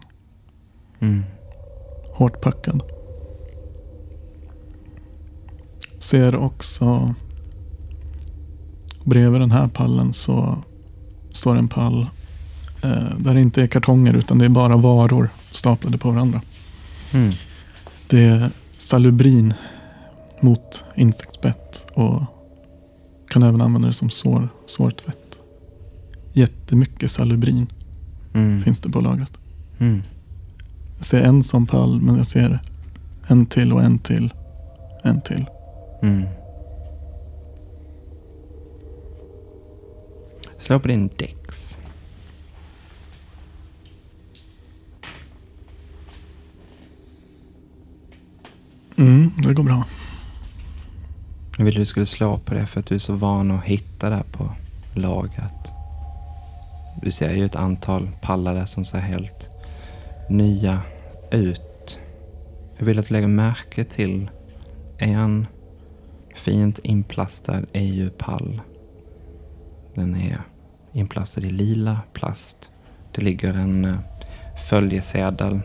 Mm. Hårt packad. Ser också bredvid den här pallen så står en pall eh, där det inte är kartonger utan det är bara varor staplade på varandra. Mm. Det är salubrin mot insektsbett och kan även använda det som sår, sårtvätt. Jättemycket salubrin Mm. finns det på lagret. Mm. Jag ser en sån pall men jag ser en till och en till. En till. Mm. Slå på din dex. Mm, det går bra. Jag ville du skulle slå på det för att du är så van att hitta där på lagret. Du ser ju ett antal pallar där som ser helt nya ut. Jag vill att du lägger märke till en fint inplastad EU-pall. Den är inplastad i lila plast. Det ligger en eh, följesedel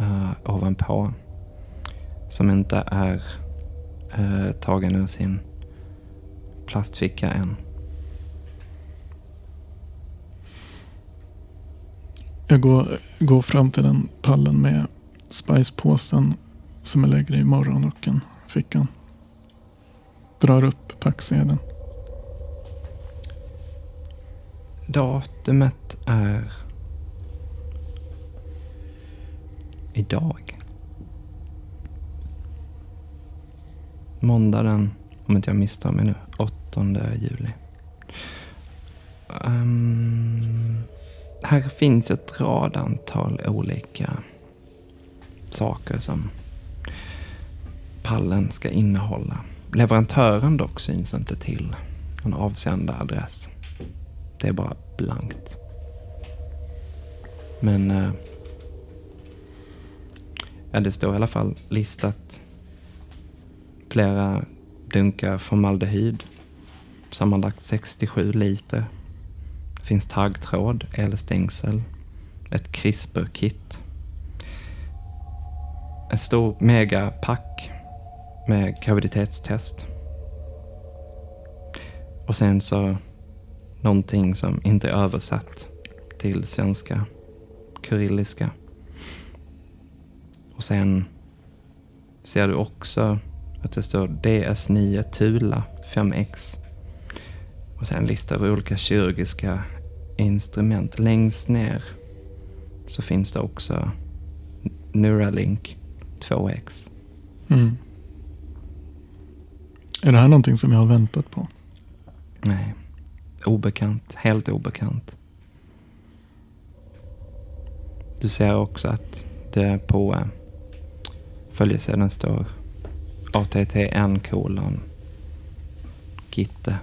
uh, ovanpå som inte är uh, tagen ur sin plastficka än. Jag går, går fram till den pallen med spicepåsen som jag lägger i morgonrocken, fickan. drar upp packsedeln. Datumet är idag. Måndagen, om inte jag misstar mig nu, 8 juli. Um här finns ett rad antal olika saker som pallen ska innehålla. Leverantören dock syns inte till någon avsändaradress. Det är bara blankt. Men eh, ja, det står i alla fall listat flera dunkar formaldehyd. Sammanlagt 67 liter. Finns taggtråd, elstängsel, ett CRISPR-kit. En stor megapack med graviditetstest. Och sen så någonting som inte är översatt till svenska, kyrilliska. Och sen ser du också att det står DS9 Tula 5X. Och sen lista över olika kirurgiska instrument. Längst ner så finns det också Neuralink 2X. Mm. Är det här någonting som jag har väntat på? Nej, obekant. Helt obekant. Du ser också att det på eh, följesedeln står ATTN kolon Gitte.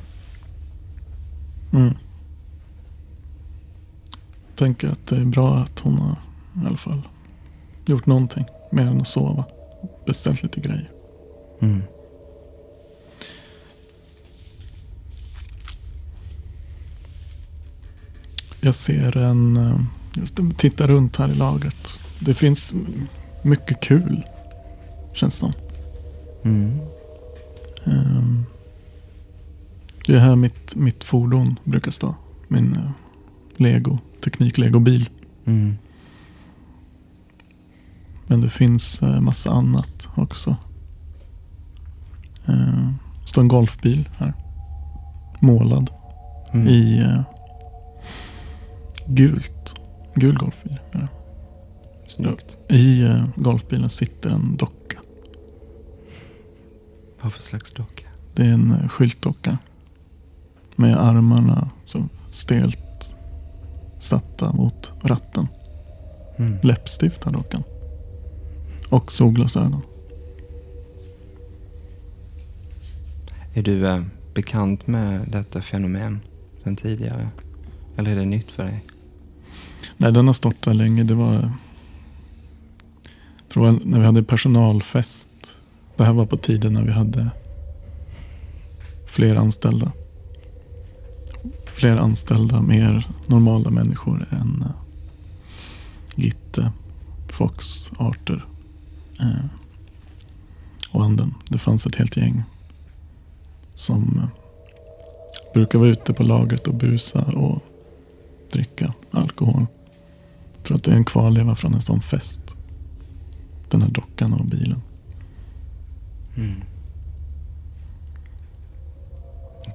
Mm. Tänker att det är bra att hon har i alla fall gjort någonting mer än att sova. Beställt lite grejer. Mm. Jag ser en... eh, Just det, titta runt här i lagret. Det finns mycket kul. Känns som. Mm. Ehm, Det är här mitt, mitt fordon brukar stå. Min eh, Lego, teknik-Lego-bil. Mm. Men det finns eh, massa annat också. Eh, Det står en golfbil här. Målad Mm. i eh, gult. Gul golfbil. Ja. Snyggt. I eh, golfbilen sitter en docka. Vad för slags docka? Det är en eh, skyltdocka. Med armarna så stelt satta mot ratten. Mm. Läppstift har dockan. Och solglasögon. Är du eh, bekant med detta fenomen sen tidigare? Eller är det nytt för dig? Nej, den har stått där länge. Det var... Tror jag, när vi hade personalfest. Det här var på tiden när vi hade fler anställda. Fler anställda, mer normala människor än uh, Gitte, Fox, Arthur eh, och anden. Det fanns ett helt gäng som eh, brukar vara ute på lagret och busa och dricka alkohol. Jag tror att det är en kvarleva från en sån fest. Den här dockan och bilen. Mm.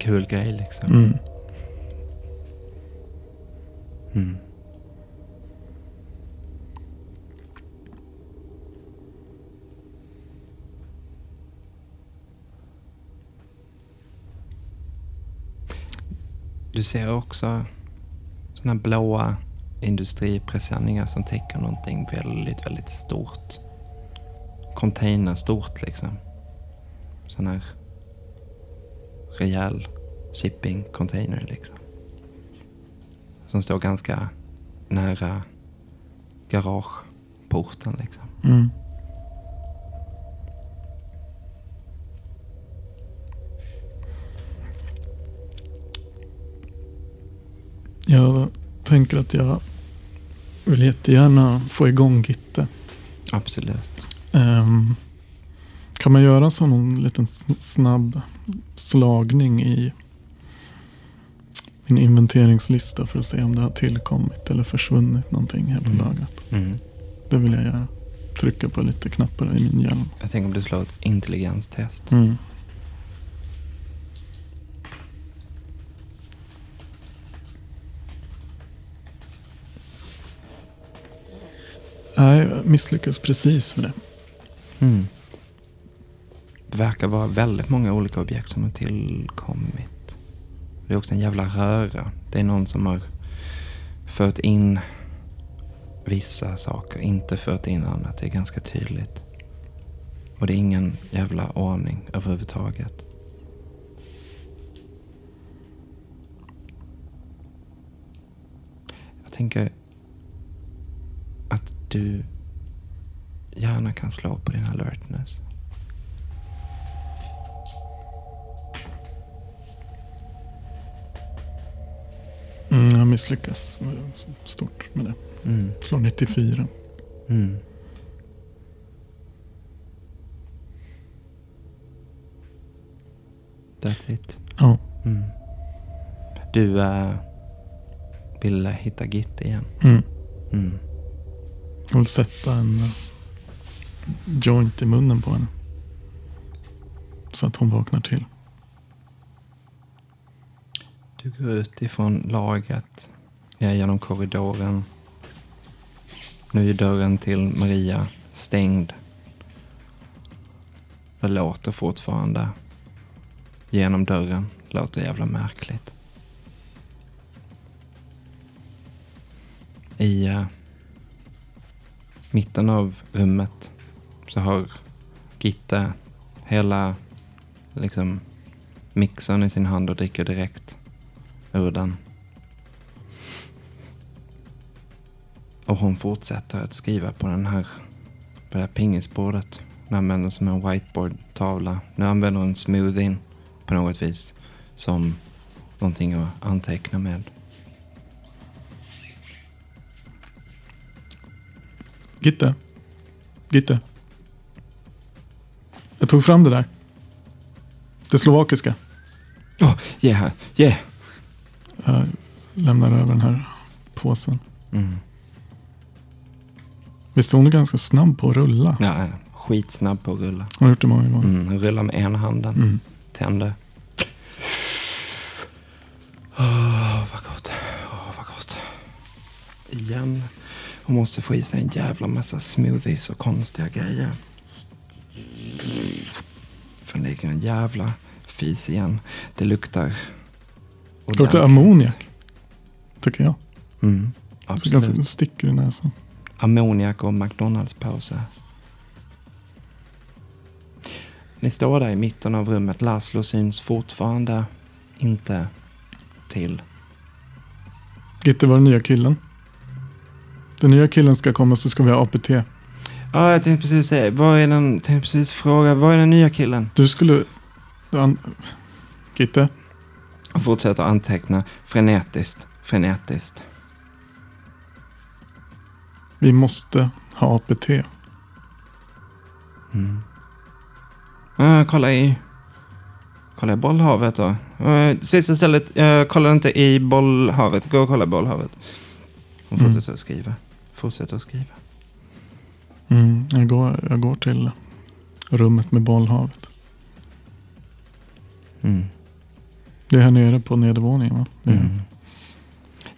Kul grej liksom. Mm. Mm. Du ser också sådana blåa industripresenningar som täcker någonting väldigt, väldigt stort. Containerstort liksom. Sån här rejäl shipping container liksom. Som står ganska nära garageporten liksom. Mm. Jag tänker att jag vill jättegärna få igång Gitte. Absolut. Ehm, kan man göra så någon liten snabb slagning i en inventeringslista för att se om det har tillkommit eller försvunnit någonting här på mm. lagret. Mm. Det vill jag göra. Trycka på lite knappar i min hjälm. Jag tänker om du slår ett intelligenstest. Mm. Nej, jag misslyckas precis med det. Mm. Det verkar vara väldigt många olika objekt som har tillkommit. Det är också en jävla röra. Det är någon som har fört in vissa saker, inte fört in annat. Det är ganska tydligt. Och det är ingen jävla ordning överhuvudtaget. Jag tänker att du gärna kan slå på din alertness. Misslyckas stort med det. Mm. Slår 94. Mm. That's it. Ja. Mm. Du äh, vill hitta Git igen? Mm. Mm. Jag vill sätta en eh, joint i munnen på henne. Så att hon vaknar till. Du går ut ifrån lagret, ner genom korridoren. Nu är dörren till Maria stängd. Det låter fortfarande genom dörren. Låter jävla märkligt. I uh, mitten av rummet så har Gitte hela liksom mixern i sin hand och dricker direkt ur den. Och hon fortsätter att skriva på den här, på det här pingisbordet. Hon använder som en whiteboard-tavla. Nu använder hon smoothien på något vis som någonting att anteckna med. Gitte. Gitte. Jag tog fram det där. Det slovakiska. Åh, oh, yeah, yeah. Jag lämnar över den här påsen. Mm. Visst är hon ganska snabb på att rulla? Ja, skitsnabb på att rulla. Hon har gjort det många gånger. Mm, rulla med ena handen. Mm. Tänder. Åh, vad gott. Åh, vad gott. Igen. Hon måste få i sig en jävla massa smoothies och konstiga grejer. För ligger en jävla fis igen. Det luktar Det luktar ammoniak. Tycker jag. Mm, Det absolut. ganska sticker i näsan. Ammoniak och McDonalds-påse. Ni står där i mitten av rummet. Laszlo syns fortfarande inte till. Gitte var den nya killen. Den nya killen ska komma så ska vi ha APT. Ja, jag tänkte precis säga. Vad är den, tänkte precis fråga. Vad är den nya killen? Du skulle... Gitte? Och fortsätter anteckna frenetiskt. Frenetiskt. Vi måste ha APT. Mm. Ja, kolla i... Kolla i bollhavet då. Uh, sista stället. Uh, kolla inte i bollhavet. Gå och kolla i bollhavet. Hon Mm. fortsätter att skriva. Fortsätter att skriva. Mm, jag, går, jag går till rummet med bollhavet. Mm. Det är här nere på nedervåningen va? Det är- Mm.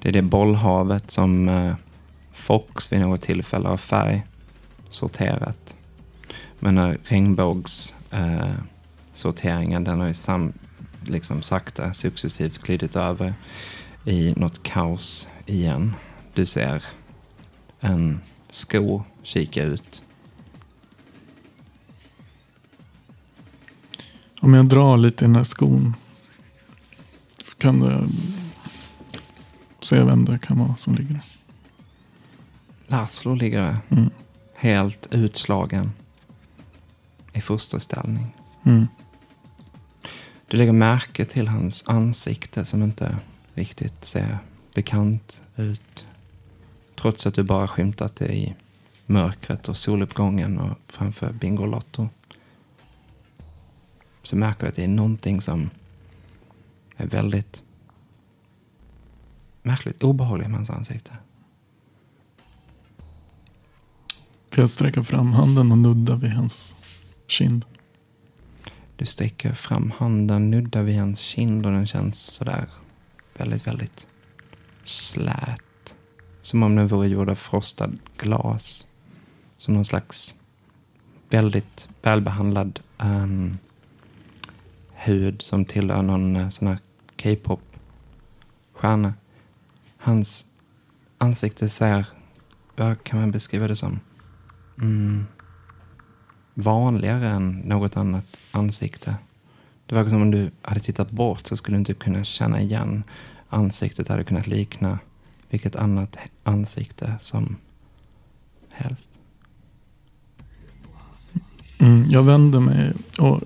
Det är det bollhavet som eh, Fox vid något tillfälle har färg sorterat. Men när regnbågs eh, sorteringen den har ju sam, liksom sakta successivt glidit över i något kaos igen. Du ser en sko kika ut. Om jag drar lite i den här skon. Kan du se vem det kan vara som ligger där? Laszlo ligger där, Mm. helt utslagen i fosterställning. Mm. Du lägger märke till hans ansikte som inte riktigt ser bekant ut. Trots att du bara skymtat det i mörkret och soluppgången och framför Bingolotto. Så märker du att det är någonting som är väldigt märkligt obehagligt med hans ansikte. Kan jag sträcka fram handen och nudda vid hans kind? Du sträcker fram handen, nuddar vid hans kind och den känns sådär väldigt, väldigt slät. Som om den vore gjord av frostad glas. som någon slags väldigt välbehandlad ehm, hud som tillhör någon uh, sån här K-pop-stjärna. Hans ansikte ser, vad kan man beskriva det som? Mm, vanligare än något annat ansikte. Det verkar som om du hade tittat bort så skulle du inte kunna känna igen ansiktet. hade kunnat likna vilket annat ansikte som helst. Mm, jag vänder mig och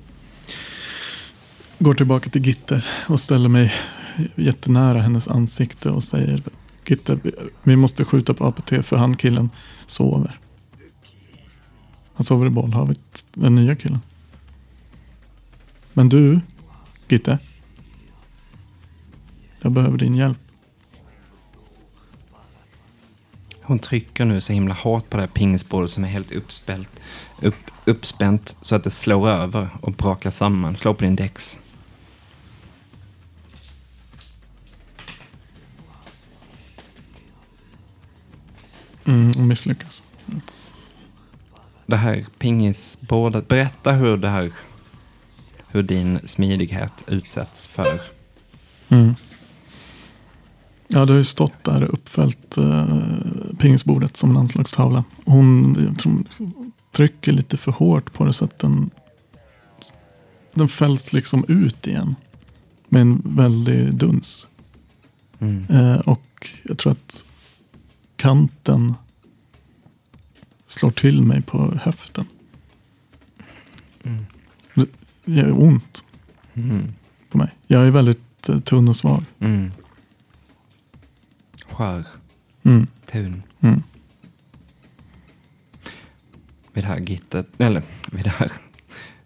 går tillbaka till Gitte och ställer mig jättenära hennes ansikte och säger Gitte, vi måste skjuta på APT för han killen sover. Han sover i bollhavet, den nya killen. Men du, Gitte. Jag behöver din hjälp. Hon trycker nu så himla hårt på det här pingisbordet som är helt uppspänt. upp, uppspänt så att det slår över och brakar samman. Slå på din dex. Mm, och misslyckas. Det här pingisbordet, berätta hur det här, hur din smidighet utsätts för. Mm. Ja, det har ju stått där uppfällt eh, pingisbordet som en anslagstavla. Hon tror, trycker lite för hårt på det så att den, den fälls liksom ut igen. Med en väldig duns. Mm. Eh, och jag tror att kanten slår till mig på höften. Mm. Det gör ont Mm. på mig. Jag är väldigt eh, tunn och svag. Mm. Skör, Mm. tunn. Mm. Vid det här gittet, eller vid det här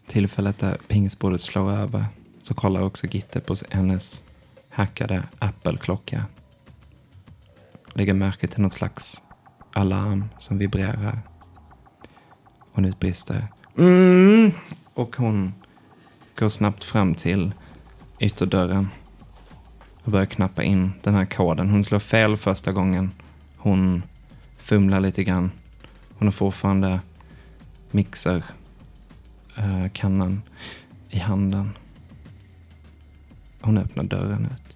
tillfället där pingisbordet slår över så kollar också Gitte på hennes hackade Apple-klocka. Lägger märke till något slags alarm som vibrerar. Hon utbrister mm. och hon går snabbt fram till ytterdörren och börjar knappa in den här koden. Hon slår fel första gången. Hon fumlar lite grann. Hon har fortfarande mixerkannan eh, i handen. Hon öppnar dörren ut.